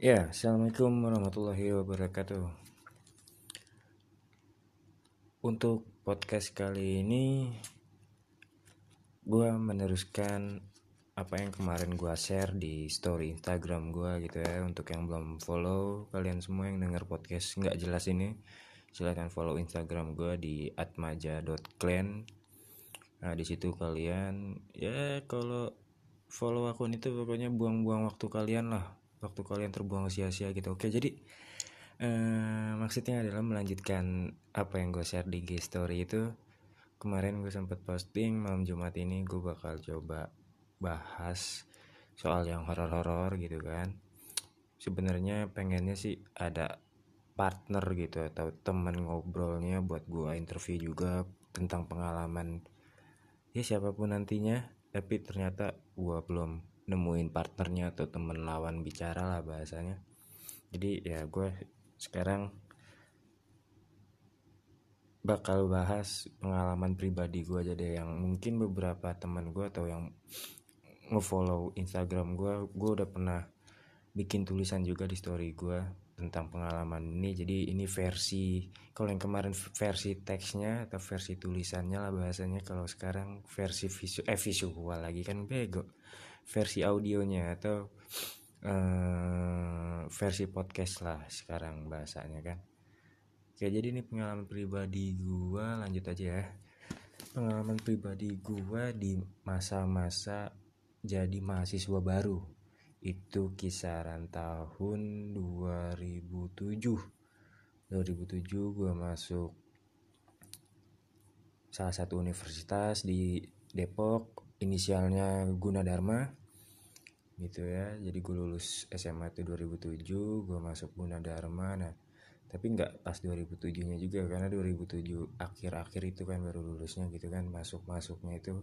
Ya, Assalamualaikum warahmatullahi wabarakatuh. Untuk podcast kali ini Gue meneruskan apa yang kemarin gue share di story Instagram gue gitu ya. Untuk yang belum follow kalian semua yang denger podcast nggak jelas ini Silahkan follow Instagram gue di atmaja.clan Nah di situ kalian ya kalau follow akun itu pokoknya buang-buang waktu kalian lah waktu kalian terbuang sia-sia gitu. Oke jadi eh, maksudnya adalah melanjutkan apa yang gue share di G story itu. Kemarin gue sempat posting malam Jumat ini gue bakal coba bahas soal yang horor-horor gitu kan. Sebenarnya pengennya sih ada partner gitu atau teman ngobrolnya buat gue interview juga tentang pengalaman ya siapa pun nantinya. Tapi ternyata gue belum nemuin partnernya atau temen lawan bicara lah bahasanya. Jadi ya gue sekarang bakal bahas pengalaman pribadi gue aja deh. Yang mungkin beberapa teman gue atau yang ngefollow Instagram gue gue udah pernah bikin tulisan juga di story gue tentang pengalaman ini. Jadi ini versi kalau yang kemarin versi teksnya atau versi tulisannya lah bahasanya. Kalau sekarang versi visu eh visual lagi kan bego versi audionya atau uh, versi podcast lah sekarang bahasanya kan. Oke jadi ini pengalaman pribadi gua lanjut aja ya. Pengalaman pribadi gua di masa-masa jadi mahasiswa baru. Itu kisaran tahun 2007 2007 gua masuk salah satu universitas di Depok inisialnya Gunadarma gitu ya. Jadi gue lulus SMA itu 2007 gue masuk Dharma. Nah tapi nggak pas 2007 nya juga karena 2007 akhir-akhir itu kan baru lulusnya gitu kan masuk masuknya itu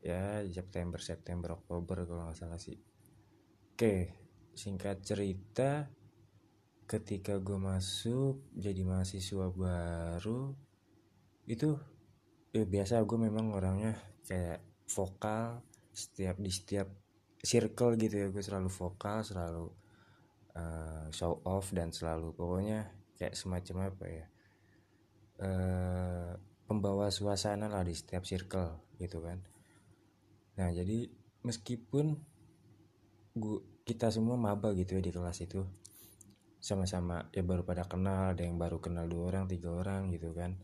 ya September September Oktober kalau nggak salah sih. Oke singkat cerita ketika gue masuk jadi mahasiswa baru itu ya biasa gue memang orangnya kayak vokal setiap di setiap circle gitu ya gue selalu vokal selalu uh, show off dan selalu pokoknya kayak semacam apa ya uh, pembawa suasana lah di setiap circle gitu kan. Nah jadi meskipun gua, kita semua maba gitu ya di kelas itu sama-sama ya baru pada kenal ada yang baru kenal dua orang tiga orang gitu kan.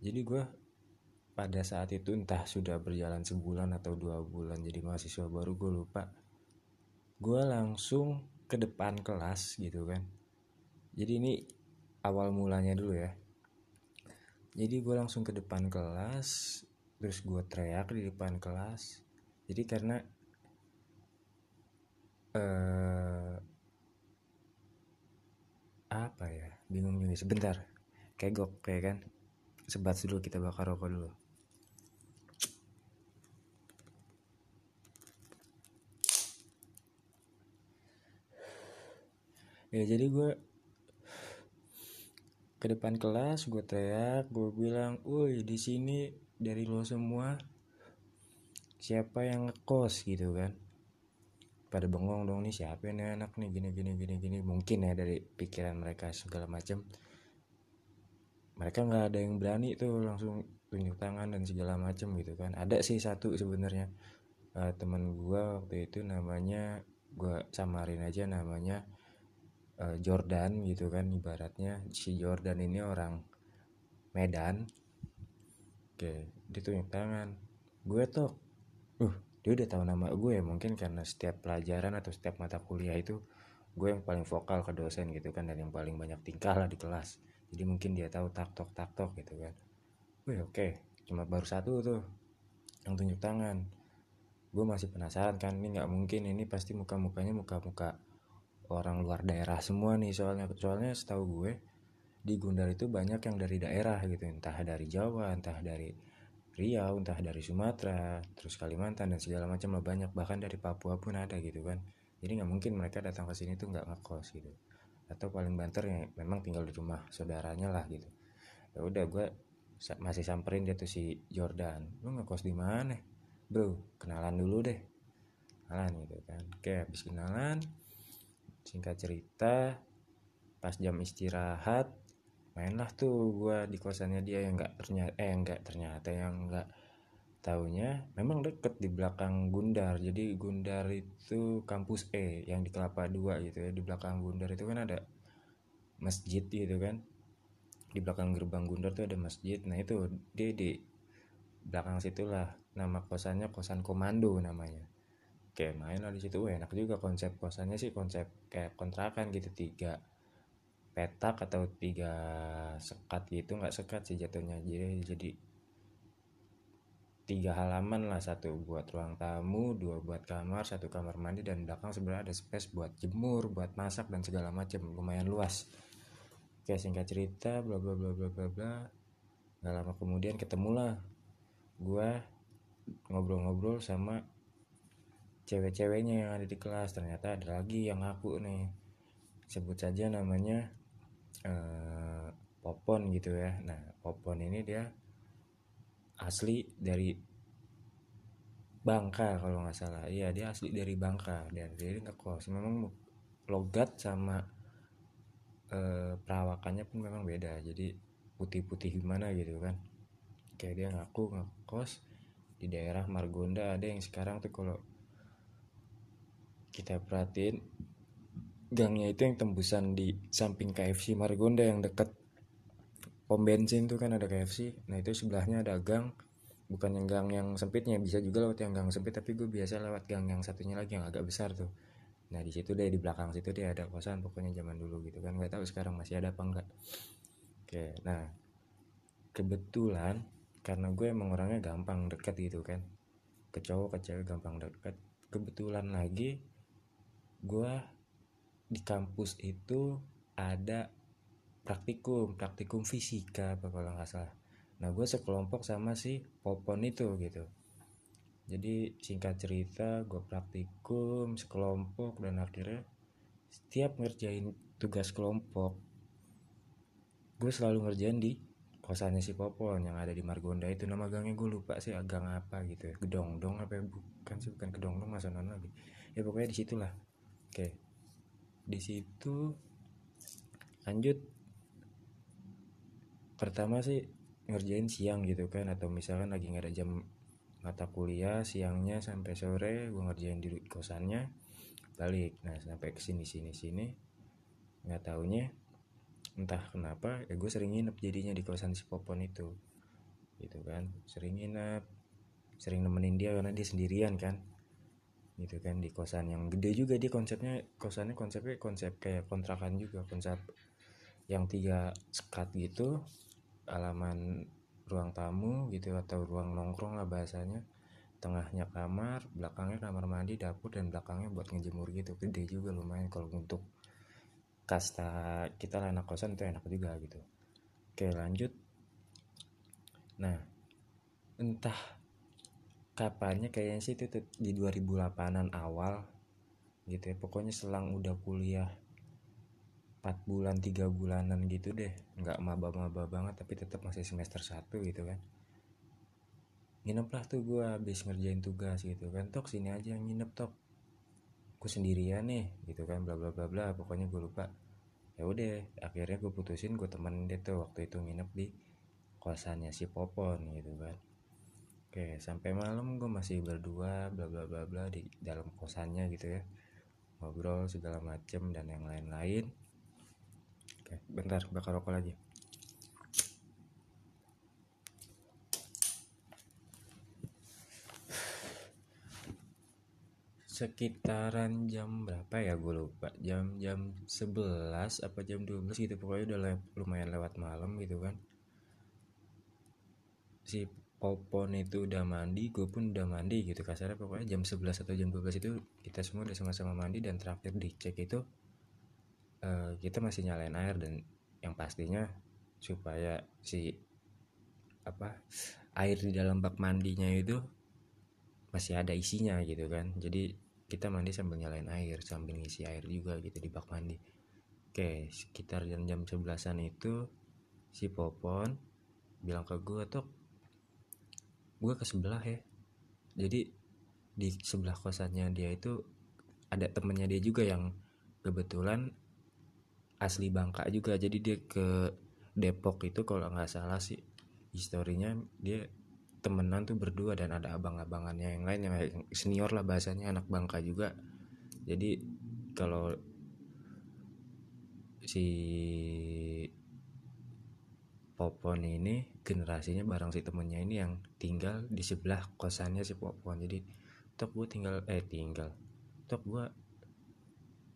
Jadi gue pada saat itu entah sudah berjalan sebulan atau dua bulan jadi mahasiswa baru gue lupa. Gue langsung ke depan kelas gitu kan. Jadi ini awal mulanya dulu ya. Jadi gue langsung ke depan kelas terus gue teriak di depan kelas. Jadi karena uh, apa ya bingung juga. Sebentar kegok kayak kan. Sebat dulu kita bakar rokok dulu ya jadi gue ke depan kelas gue teriak gue bilang woi di sini dari lo semua siapa yang ngekos? Gitu kan. Pada bengong dong nih siapa nih anak nih? Gini gini gini gini. Mungkin ya dari pikiran mereka segala macam mereka nggak ada yang berani tuh langsung tunjuk tangan dan segala macam gitu kan. Ada sih satu sebenarnya uh, teman gue waktu itu namanya gue samarin aja namanya uh, Jordan gitu kan ibaratnya si Jordan ini orang Medan. Oke dia tunjuk tangan. Gue tuh uh dia udah tahu nama gue ya mungkin karena setiap pelajaran atau setiap mata kuliah itu gue yang paling vokal ke dosen gitu kan dan yang paling banyak tingkah lah di kelas. Jadi mungkin dia tahu tak tok tak tok gitu kan. Wih oke cuma baru satu tuh yang tunjuk tangan. Gue masih penasaran kan ini nggak mungkin ini pasti muka mukanya muka muka orang luar daerah semua nih soalnya. Soalnya setahu gue di Gundar itu banyak yang dari daerah gitu. Entah dari Jawa entah dari Riau entah dari Sumatera terus Kalimantan dan segala macam lah. Banyak bahkan dari Papua pun ada gitu kan. Jadi nggak mungkin mereka datang ke sini tuh nggak ngekos gitu. Atau paling banter ya memang tinggal di rumah saudaranya lah gitu. Ya udah gue masih samperin dia tuh si Jordan. Lu ngekos di mana? Bro kenalan dulu deh. Kenalan gitu kan. Oke habis kenalan singkat cerita pas jam istirahat mainlah tuh gue di kosannya dia yang nggak ternyata eh nggak ternyata yang nggak taunya memang deket di belakang Gundar. Jadi Gundar itu kampus E yang di Kelapa Dua gitu ya di belakang Gundar itu kan ada masjid gitu kan. Di belakang gerbang Gundar tuh ada masjid. Nah itu dia di belakang situlah. Nama kosannya kosan komando namanya oke main lah di situ. Wah, enak juga konsep kosannya sih konsep kayak kontrakan gitu. Tiga petak atau tiga sekat gitu nggak sekat sih jatuhnya. Jadi jadi tiga halaman lah satu buat ruang tamu dua buat kamar satu kamar mandi dan belakang sebenarnya ada space buat jemur buat masak dan segala macam lumayan luas. Oke singkat cerita bla bla bla bla bla bla. Nggak lama kemudian ketemulah gua ngobrol-ngobrol sama cewek-ceweknya yang ada di kelas ternyata ada lagi yang aku nih. Sebut saja namanya uh, Popon gitu ya. Nah Popon ini dia asli dari Bangka kalau nggak salah. Iya dia asli dari Bangka. Dan dia ngekos. Memang logat sama e, perawakannya pun memang beda. Jadi putih-putih gimana gitu kan. Kayak dia ngaku ngekos di daerah Margonda. Ada yang sekarang tuh kalau kita perhatiin gangnya itu yang tembusan di samping KFC Margonda yang deket. Pom bensin tuh kan ada KFC nah itu sebelahnya ada gang. Bukan yang gang yang sempitnya bisa juga lewat yang gang sempit tapi gue biasa lewat gang yang satunya lagi yang agak besar tuh. Nah di situ deh di belakang situ dia ada kosan pokoknya zaman dulu gitu kan. Nggak tahu sekarang masih ada apa enggak oke nah kebetulan karena gue emang orangnya gampang deket gitu kan. Ke cowok ke cewek gampang deket. Kebetulan lagi gue di kampus itu ada praktikum praktikum fisika apa kalau nggak salah. Nah gue sekelompok sama si popon itu gitu. Jadi singkat cerita gue praktikum sekelompok dan akhirnya setiap ngerjain tugas kelompok gue selalu ngerjain di kosannya si Popon yang ada di Margonda itu. Nama gangnya gue lupa sih gang apa gitu ya. Gedong-dong apa ya? bukan sih bukan gedong-dong masa non lagi ya pokoknya di situlah oke. Di situ lanjut. Pertama sih ngerjain siang gitu kan atau misalkan lagi nggak ada jam mata kuliah siangnya sampai sore gue ngerjain di kosannya balik. Nah sampai ke sini sini sini. Nggak taunya entah kenapa ya gue sering nginep jadinya di kosan si Popon itu. Gitu kan sering nginep sering nemenin dia karena dia sendirian kan gitu kan di kosan yang gede juga dia konsepnya kosannya konsepnya konsep kayak kontrakan juga konsep yang tiga sekat gitu halaman ruang tamu gitu atau ruang nongkrong lah bahasanya. Tengahnya kamar belakangnya kamar mandi dapur dan belakangnya buat ngejemur gitu. Gede juga lumayan. Kalau untuk kasta kita lah anak kosan itu enak juga gitu. Oke lanjut. Nah entah kapannya kayaknya sih itu di 2008an awal gitu ya. Pokoknya selang udah kuliah 4 bulan 3 bulanan gitu deh. Nggak maba-maba banget tapi tetap masih semester 1 gitu kan. Nginep lah tuh gue habis ngerjain tugas gitu kan. Tok sini aja yang nginep tok. Gue sendirian nih gitu kan bla bla bla bla. Pokoknya gue lupa. Ya udah akhirnya gue putusin gue temenin dia tuh waktu itu nginep di kosannya si Popon gitu kan oke sampai malam gue masih berdua bla bla bla bla di dalam kosannya gitu ya. Ngobrol segala macem dan yang lain-lain. Oke, bentar bakar rokok lagi. sekitaran jam berapa ya? Gue lupa. Jam jam 11 apa jam 12 gitu. Pokoknya udah lumayan lewat malam gitu kan. Si Popon itu udah mandi gue pun udah mandi gitu kasarnya pokoknya jam 11 atau jam 12 itu kita semua udah sama-sama mandi dan terakhir dicek itu uh, kita masih nyalain air dan yang pastinya supaya si apa air di dalam bak mandinya itu masih ada isinya gitu kan. Jadi kita mandi sambil nyalain air sambil ngisi air juga gitu di bak mandi. Oke sekitar jam jam sebelasan itu si Popon bilang ke gue tuh gue ke sebelah ya. Jadi di sebelah kosannya dia itu ada temennya dia juga yang kebetulan asli Bangka juga. Jadi dia ke Depok itu kalau nggak salah sih historinya dia temenan tuh berdua dan ada abang-abangannya yang lain yang senior lah bahasanya anak Bangka juga. Jadi kalau si Popon ini generasinya bareng si temennya ini yang tinggal di sebelah kosannya si Popon. Jadi tok gue tinggal eh tinggal. Tok gue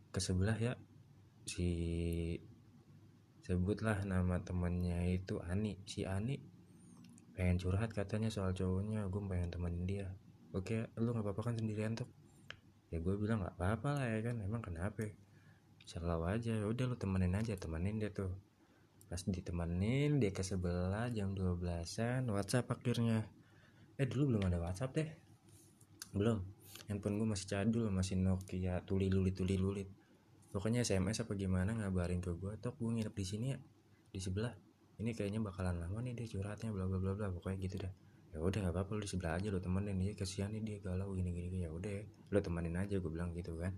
ke sebelah ya. Si sebutlah nama temennya itu Ani. Si Ani pengen curhat katanya soal cowoknya gue pengen temenin dia. Oke lu nggak apa-apa kan sendirian tuh ya gue bilang nggak apa-apa lah ya kan emang kenapa? Selalu aja ya udah lu temenin aja temenin dia tuh pas ditemenin dia ke sebelah jam 12an WhatsApp akhirnya. Eh dulu belum ada WhatsApp deh. Belum. Handphone gue masih cadul masih Nokia tuli lulit tuli lulit pokoknya SMS apa gimana ngabarin ke gue tok gue nginep di sini ya di sebelah. Ini kayaknya bakalan lama nih dia curhatnya bla bla bla bla. Pokoknya gitu dah. Ya udah nggak apa-apa lu di sebelah aja lu temenin. Dia kesian nih dia galau gini gini ya udah lu temenin aja gue bilang gitu kan.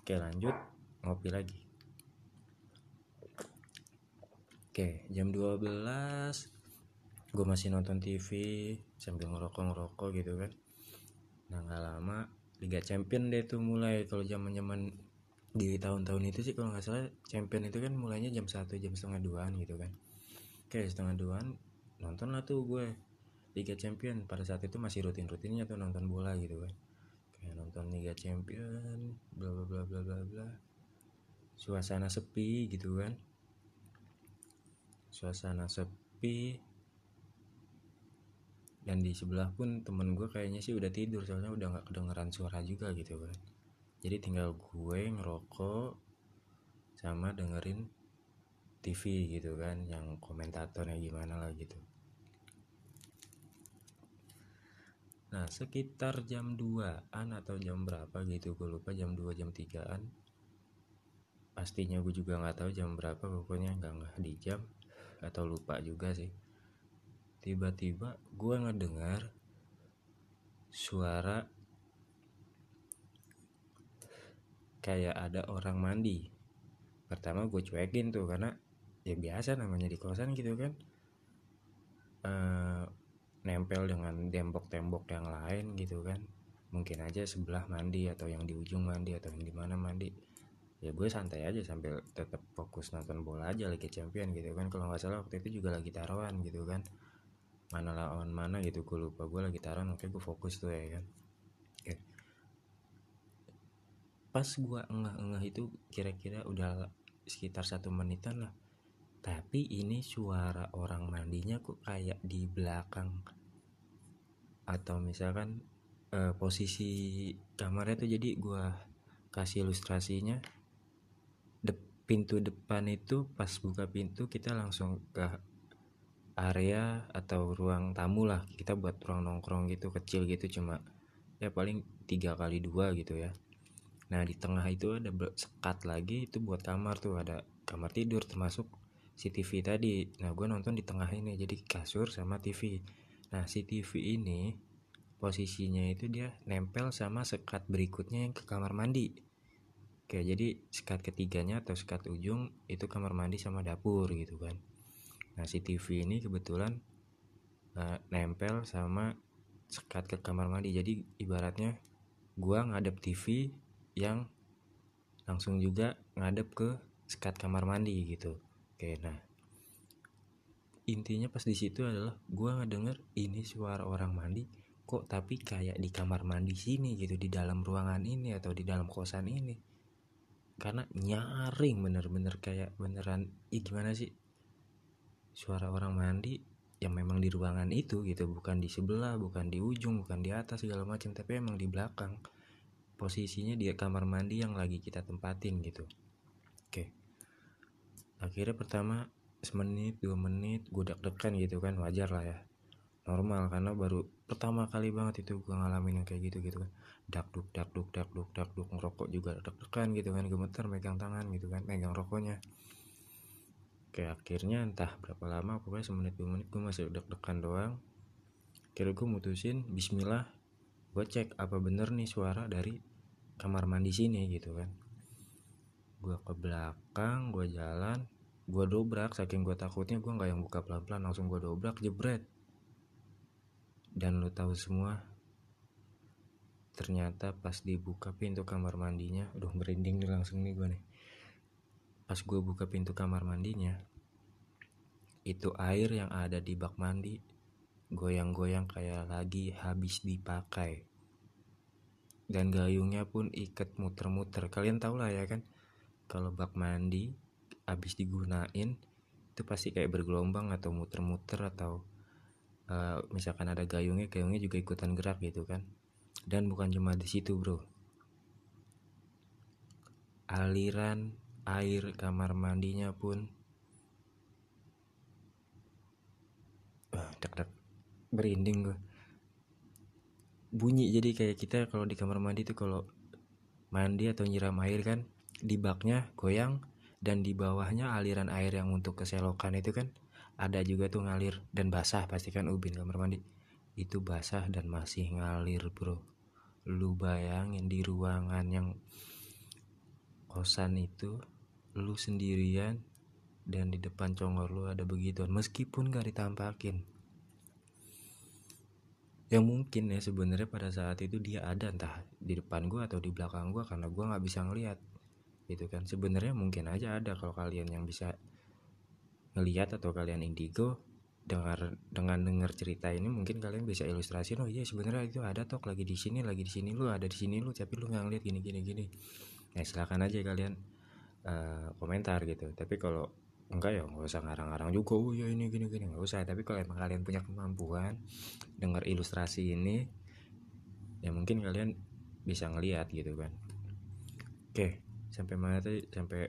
Oke lanjut ngopi lagi oke jam 12 gue masih nonton TV sambil ngerokok ngerokok gitu kan. Nah nggak lama Liga Champion deh tuh mulai. Kalau zaman zaman di tahun-tahun itu sih kalau nggak salah Champion itu kan mulainya jam satu jam setengah duaan gitu kan. Kayak setengah duaan nonton lah tuh gue Liga Champion. Pada saat itu masih rutin-rutinnya tuh nonton bola gitu kan. Kayak nonton Liga Champion bla bla bla bla bla bla. Suasana sepi gitu kan suasana sepi. Dan di sebelah pun temen gue kayaknya sih udah tidur soalnya udah nggak kedengeran suara juga gitu kan. Jadi tinggal gue ngerokok sama dengerin TV gitu kan yang komentatornya gimana lah gitu. Nah sekitar jam 2an atau jam berapa gitu gue lupa jam 2 jam 3an pastinya gue juga nggak tahu jam berapa pokoknya nggak nggak di jam atau lupa juga sih. Tiba-tiba gue ngedengar suara kayak ada orang mandi. Pertama gue cuekin tuh karena ya biasa namanya di kosan gitu kan. E, nempel dengan tembok-tembok yang lain gitu kan. Mungkin aja sebelah mandi atau yang di ujung mandi atau yang di mana mandi ya gue santai aja sambil tetap fokus nonton bola aja lagi champion gitu kan. Kalau nggak salah waktu itu juga lagi taruhan gitu kan. Mana lawan mana gitu gue lupa gue lagi taruhan oke gue fokus tuh ya kan. Oke. Pas gue enggak-enggak itu kira-kira udah sekitar satu menitan lah. Tapi ini suara orang mandinya kok kayak di belakang. Atau misalkan eh, posisi kamarnya tuh jadi gue kasih ilustrasinya pintu depan itu pas buka pintu kita langsung ke area atau ruang tamu lah. Kita buat ruang nongkrong gitu kecil gitu cuma ya paling tiga kali dua gitu ya. Nah di tengah itu ada sekat lagi itu buat kamar tuh ada kamar tidur termasuk si TV tadi. Nah gue nonton di tengah ini jadi kasur sama TV nah si TV ini posisinya itu dia nempel sama sekat berikutnya yang ke kamar mandi Oke, jadi sekat ketiganya atau sekat ujung itu kamar mandi sama dapur gitu kan. Nah si TV ini kebetulan uh, nempel sama sekat ke kamar mandi. Jadi ibaratnya gua ngadep TV yang langsung juga ngadep ke sekat kamar mandi gitu. Oke nah intinya pas di situ adalah gua ngedenger ini suara orang mandi kok tapi kayak di kamar mandi sini gitu di dalam ruangan ini atau di dalam kosan ini karena nyaring bener-bener kayak beneran ih gimana sih? Suara orang mandi yang memang di ruangan itu gitu bukan di sebelah bukan di ujung bukan di atas segala macam tapi emang di belakang. Posisinya di kamar mandi yang lagi kita tempatin gitu. Oke. Akhirnya pertama semenit dua menit gue deg-degan gitu kan wajar lah ya normal karena baru pertama kali banget itu gue ngalamin yang kayak gitu gitu kan. Dak duk dak duk dak duk dak duk ngerokok juga deg-degan gitu kan gemeter megang tangan gitu kan megang rokoknya. Kayak akhirnya entah berapa lama pokoknya semenit dua menit gue masih deg-degan doang. Kira gue mutusin Bismillah gue cek apa bener nih suara dari kamar mandi sini gitu kan. Gue ke belakang gue jalan gue dobrak saking gue takutnya gue nggak yang buka pelan-pelan langsung gue dobrak jebret dan lo tahu semua ternyata pas dibuka pintu kamar mandinya aduh merinding nih langsung nih gue nih. Pas gue buka pintu kamar mandinya itu air yang ada di bak mandi goyang-goyang kayak lagi habis dipakai. Dan gayungnya pun ikat muter-muter. Kalian tau lah ya kan kalau bak mandi habis digunain itu pasti kayak bergelombang atau muter-muter atau uh, misalkan ada gayungnya gayungnya juga ikutan gerak gitu kan. Dan bukan cuma di situ bro. Aliran air kamar mandinya pun uh, dek dek berinding gue bunyi jadi kayak kita kalau di kamar mandi tuh kalau mandi atau nyiram air kan di baknya goyang dan di bawahnya aliran air yang untuk keselokan itu kan ada juga tuh ngalir dan basah pasti kan ubin kamar mandi. Itu basah dan masih ngalir bro. Lu bayangin di ruangan yang kosan itu lu sendirian dan di depan congor lu ada begituan meskipun gak ditampakin. Yang mungkin ya sebenarnya pada saat itu dia ada entah di depan gua atau di belakang gua karena gua nggak bisa ngelihat gitu kan sebenarnya mungkin aja ada kalau kalian yang bisa ngelihat atau kalian indigo dengar dengan dengar cerita ini mungkin kalian bisa ilustrasi oh iya sebenarnya itu ada toh lagi di sini lagi di sini lu ada di sini lu tapi lu nggak ngeliat gini gini gini. Nah silakan aja kalian uh, komentar gitu. Tapi kalau enggak ya nggak usah ngarang-ngarang juga oh ya ini gini gini. Nggak usah. Tapi kalau emang kalian punya kemampuan dengar ilustrasi ini ya mungkin kalian bisa ngeliat gitu kan. Oke sampai mana tadi? Sampai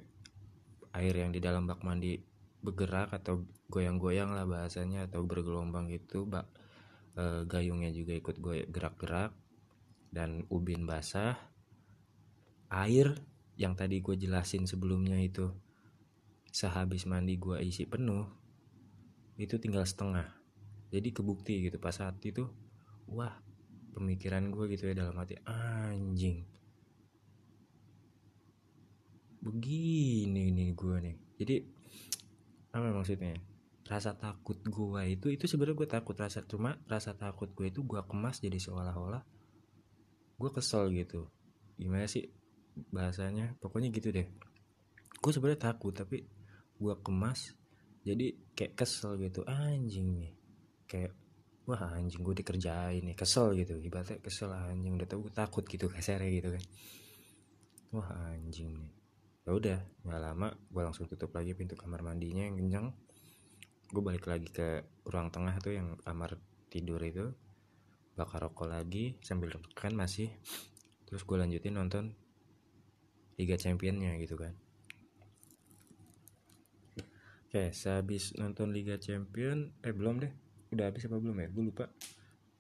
air yang di dalam bak mandi bergerak atau goyang-goyang lah bahasanya atau bergelombang gitu bak e, gayungnya juga ikut gerak-gerak dan ubin basah. Air yang tadi gue jelasin sebelumnya itu sehabis mandi gue isi penuh itu tinggal setengah. Jadi kebukti gitu pas saat itu wah pemikiran gue gitu ya dalam hati anjing. Begini nih gue nih. Jadi apa maksudnya? Rasa takut gue itu itu sebenarnya gue takut rasa cuma rasa takut gue itu gue kemas jadi seolah-olah gue kesel gitu. Gimana sih bahasanya? Pokoknya gitu deh. Gue sebenarnya takut tapi gue kemas jadi kayak kesel gitu. Anjing nih. Kayak wah anjing gue dikerjain nih. Kesel gitu. Ibaratnya kesel anjing udah tau gue takut gitu kasarnya gitu kan. Wah anjing nih ya udah nggak lama gue langsung tutup lagi pintu kamar mandinya yang kencang gue balik lagi ke ruang tengah tuh yang kamar tidur itu. Bakar rokok lagi sambil kan masih. Terus gue lanjutin nonton Liga Championnya gitu kan. Oke, sehabis nonton Liga Champion, eh belum deh, udah habis apa belum ya? Gue lupa.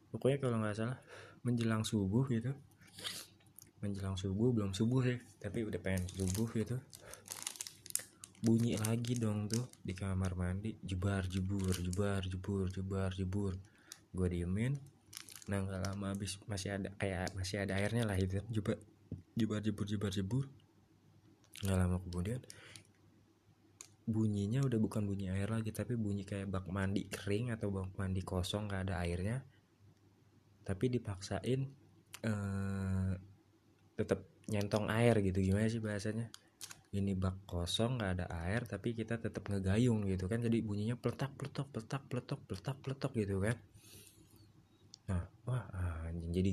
Pokoknya kalau nggak salah menjelang subuh gitu, menjelang subuh belum subuh ya tapi udah pengen subuh gitu. Bunyi lagi dong tuh di kamar mandi. Jebar jebur jebar jebur jebar jebur. Gue diemin. Nah nggak lama habis masih ada kayak masih ada airnya lah itu. Jebar jebar jebur jebar jebur. Nggak lama kemudian bunyinya udah bukan bunyi air lagi tapi bunyi kayak bak mandi kering atau bak mandi kosong nggak ada airnya. Tapi dipaksain eh, tetap nyentong air gitu. Gimana sih bahasanya? Ini bak kosong nggak ada air tapi kita tetap ngegayung gitu kan. Jadi bunyinya peletak peletok peletak peletok peletak peletok gitu kan. Nah wah anjing. Jadi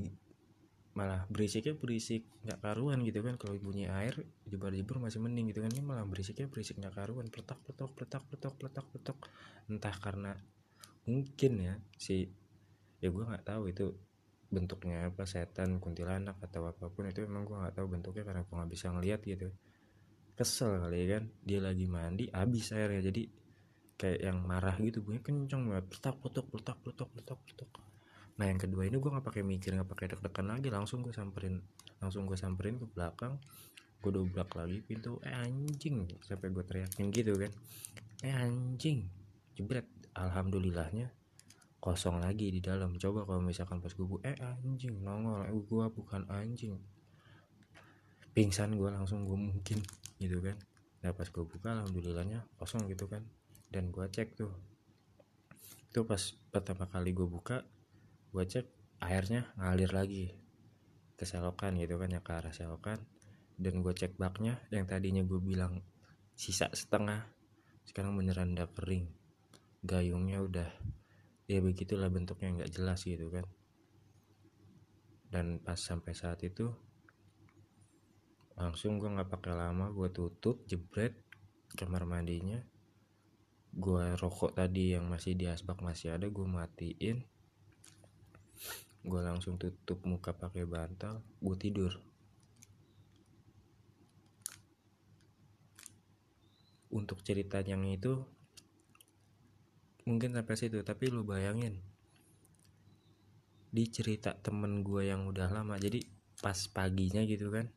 malah berisiknya berisik nggak karuan gitu kan. Kalau bunyi air jebar jebur masih mending gitu kan. Ini malah berisiknya berisik nggak karuan. Peletak peletok peletak peletok peletak peletok entah karena mungkin ya si ya gue nggak tahu itu bentuknya apa setan kuntilanak atau apa pun itu emang gue nggak tahu bentuknya karena gue nggak bisa ngeliat gitu. Kesel kali ya kan dia lagi mandi habis airnya. Jadi kayak yang marah gitu bunyi kenceng banget. Petak petok petak petok petak petok nah yang kedua ini gue nggak pakai mikir nggak pakai deg-degan lagi. Langsung gue samperin langsung gue samperin ke belakang. Gue dobrak lagi pintu. Eh anjing sampai gue teriakin gitu kan. Eh anjing jebret. Alhamdulillahnya kosong lagi di dalam. Coba kalau misalkan pas gue eh anjing nongol. Eh, gue bukan anjing. Pingsan gue langsung gue mungkin gitu kan. Nah pas gue buka alhamdulillahnya kosong gitu kan. Dan gue cek tuh. Itu pas pertama kali gue buka gue cek airnya ngalir lagi ke selokan gitu kan ya ke arah selokan. Dan gue cek baknya yang tadinya gue bilang sisa setengah sekarang beneran udah kering. Gayungnya udah ya begitulah bentuknya nggak jelas gitu kan. Dan pas sampai saat itu langsung gue nggak pakai lama gue tutup jebret kamar mandinya. Gue rokok tadi yang masih di asbak masih ada gue matiin. Gue langsung tutup muka pakai bantal gue tidur. Untuk cerita yang itu mungkin sampai situ tapi lu bayangin. Di cerita temen gue yang udah lama jadi pas paginya gitu kan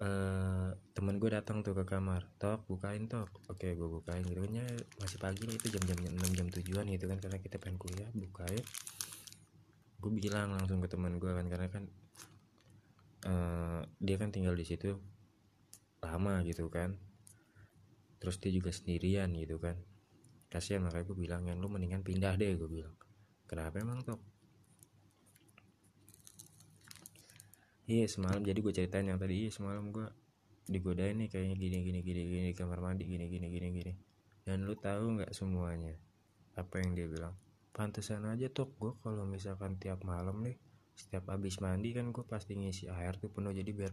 Uh, temen gue datang tuh ke kamar tok bukain tok. Oke gue bukain gitu kan ya masih pagi lah itu jam-jam enam jam tujuan gitu kan karena kita pengen kuliah bukain. Gue bilang langsung ke temen gue kan karena kan uh, dia kan tinggal di situ lama gitu kan. Terus dia juga sendirian gitu kan kasihan makanya gue bilang yang lu mendingan pindah deh gue bilang. Kenapa emang tuh iya semalam jadi gue ceritain yang tadi iya semalam gue digodain nih kayaknya gini gini gini gini di kamar mandi gini gini gini gini. Dan lu tahu nggak semuanya? Apa yang dia bilang? Pantesan aja tuh gue kalau misalkan tiap malam nih setiap habis mandi kan gue pasti ngisi air tuh penuh jadi biar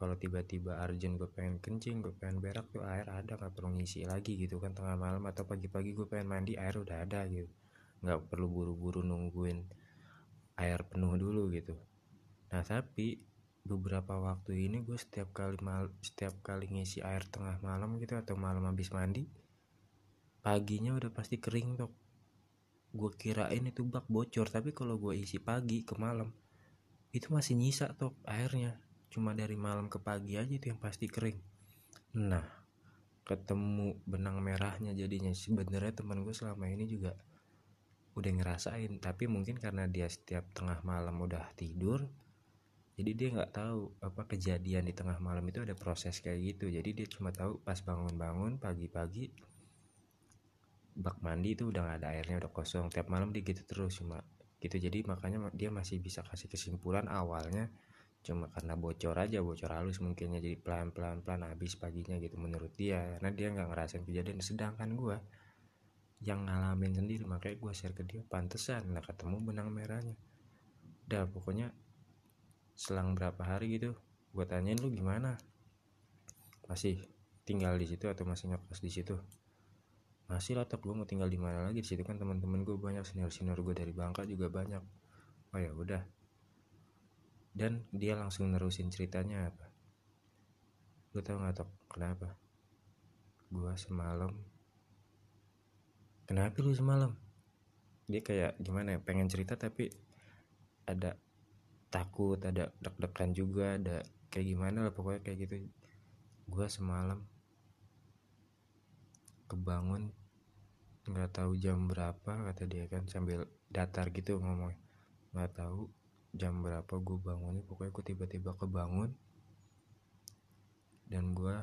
kalau tiba-tiba urgent gue pengen kencing gue pengen berak tuh air ada nggak perlu ngisi lagi gitu kan tengah malam atau pagi-pagi gue pengen mandi air udah ada gitu. Nggak perlu buru-buru nungguin air penuh dulu gitu. Nah tapi beberapa waktu ini gue setiap kali mal setiap kali ngisi air tengah malam gitu atau malam habis mandi paginya udah pasti kering tuh gue kirain itu bak bocor tapi kalau gue isi pagi ke malam itu masih nyisa tuh airnya cuma dari malam ke pagi aja itu yang pasti kering. Nah ketemu benang merahnya jadinya. Sebenarnya teman gue selama ini juga udah ngerasain tapi mungkin karena dia setiap tengah malam udah tidur jadi dia nggak tahu apa kejadian di tengah malam itu ada proses kayak gitu. Jadi dia cuma tahu pas bangun-bangun pagi-pagi bak mandi itu udah gak ada airnya udah kosong. Tiap malam dia gitu terus cuma gitu. Jadi makanya dia masih bisa kasih kesimpulan awalnya cuma karena bocor aja bocor halus mungkinnya jadi pelan pelan pelan habis paginya gitu menurut dia. Karena dia nggak ngerasain kejadian. Sedangkan gue yang ngalamin sendiri makanya gue share ke dia pantesan lah ketemu benang merahnya. Udah pokoknya selang berapa hari gitu gue tanyain lu gimana? Masih tinggal di situ atau masih ngekos di situ? Masih lah gue mau tinggal di mana lagi? Di situ kan teman-teman gue banyak senior senior gue dari Bangka juga banyak. Oh ya udah dan dia langsung nerusin ceritanya apa? Lu tau gak tok? Kenapa? Gua semalam. Kenapa lu semalam? Dia kayak gimana ya pengen cerita tapi ada takut ada deg-degan juga ada kayak gimana lah pokoknya kayak gitu. Gua semalam kebangun nggak tahu jam berapa kata dia kan sambil datar gitu ngomong nggak tahu jam berapa gue bangunnya pokoknya gue tiba-tiba kebangun dan gue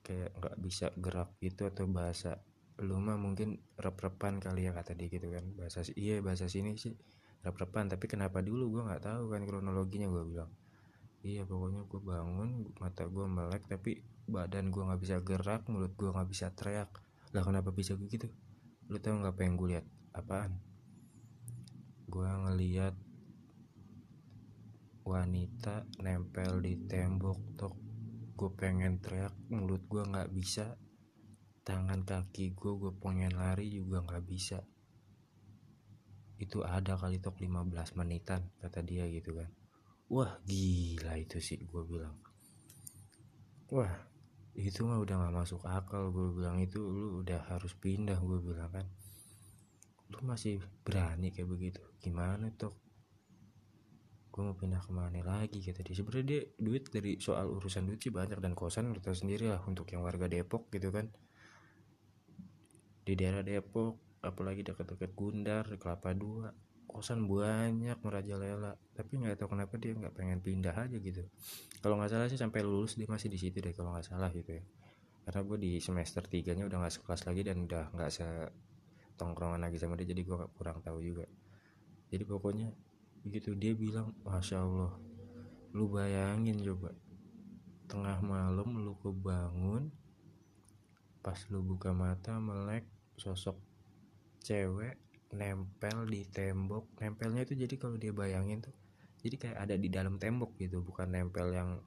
kayak nggak bisa gerak gitu atau bahasa lu mah mungkin rep-repan kali ya kata dia gitu kan. Bahasa iya bahasa sini sih rep-repan tapi kenapa dulu? Gue nggak tahu kan kronologinya gue bilang. Iya pokoknya gue bangun mata gue melek tapi badan gue nggak bisa gerak mulut gue nggak bisa teriak. Lah kenapa bisa begitu lu tau nggak pengen gue lihat? Apaan? Gue ngeliat wanita nempel di tembok tok. Gue pengen teriak mulut gue nggak bisa. Tangan kaki gue gue pengen lari juga nggak bisa. Itu ada kali tok 15 menitan kata dia gitu kan. Wah gila itu sih gue bilang. Wah itu mah udah gak masuk akal gue bilang. Itu lu udah harus pindah gue bilang kan. Lu masih berani kayak begitu? Gimana tok gue mau pindah ke mana lagi kata dia. Sebenarnya dia duit dari soal urusan duit sih banyak dan kosan lu tahu sendiri lah untuk yang warga Depok gitu kan. Di daerah Depok apalagi dekat-dekat Gundar Kelapa Dua kosan banyak merajalela. Tapi nggak tahu kenapa dia nggak pengen pindah aja gitu. Kalau nggak salah sih sampai lulus dia masih di situ deh kalau nggak salah gitu ya. Karena gue di semester tiganya udah nggak sekelas lagi dan udah nggak se tongkrongan lagi sama dia jadi gue kurang tahu juga. Jadi pokoknya begitu dia bilang masya allah lu bayangin coba tengah malam lu kebangun pas lu buka mata melek sosok cewek nempel di tembok. Nempelnya itu jadi kalau dia bayangin tuh jadi kayak ada di dalam tembok gitu bukan nempel yang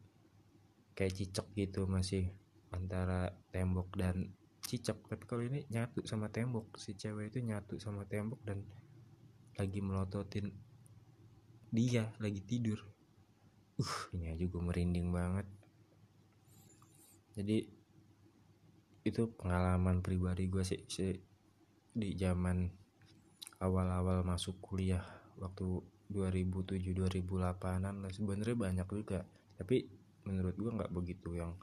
kayak cicak gitu masih antara tembok dan cicak. Tapi kalau ini nyatu sama tembok si cewek itu nyatu sama tembok dan lagi melototin dia lagi tidur. Uh ini aja gue merinding banget. Jadi itu pengalaman pribadi gue sih, sih di zaman awal-awal masuk kuliah waktu 2007 2008an lah sebenarnya banyak juga. Tapi menurut gue nggak begitu yang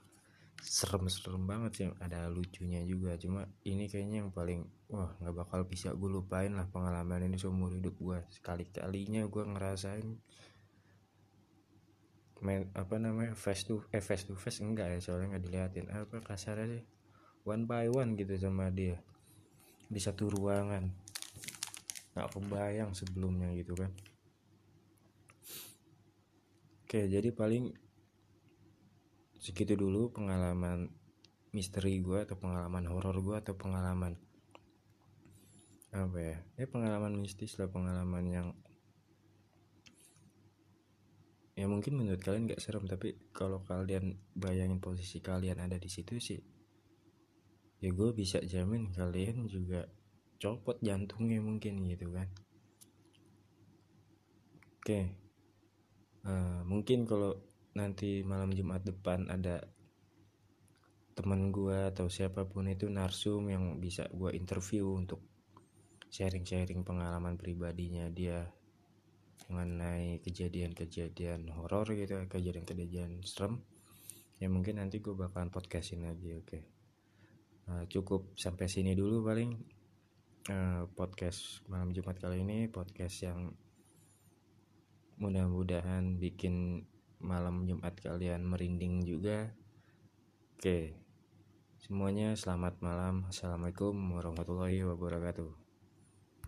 serem-serem banget sih ada lucunya juga. Cuma ini kayaknya yang paling wah nggak bakal bisa gue lupain lah pengalaman ini seumur hidup gue sekali kalinya gue ngerasain main apa namanya face to eh face to face enggak ya soalnya nggak diliatin. Apa kasarnya sih one by one gitu sama dia. Di satu ruangan. Nggak kebayang sebelumnya gitu kan. Oke jadi paling segitu dulu pengalaman misteri gue atau pengalaman horor gue atau pengalaman apa ya ya pengalaman mistis lah pengalaman yang ya mungkin menurut kalian gak serem tapi kalau kalian bayangin posisi kalian ada di situ sih ya gue bisa jamin kalian juga copot jantungnya mungkin gitu kan. Oke uh, mungkin kalau nanti malam Jumat depan ada teman gue atau siapa pun itu narsum yang bisa gue interview untuk sharing-sharing pengalaman pribadinya dia mengenai kejadian-kejadian horor gitu kejadian-kejadian serem ya mungkin nanti gue bakalan podcastin lagi oke okay. nah, cukup sampai sini dulu paling uh, podcast malam Jumat kali ini podcast yang mudah-mudahan bikin malam Jumat kalian merinding juga. Oke semuanya selamat malam. Assalamualaikum warahmatullahi wabarakatuh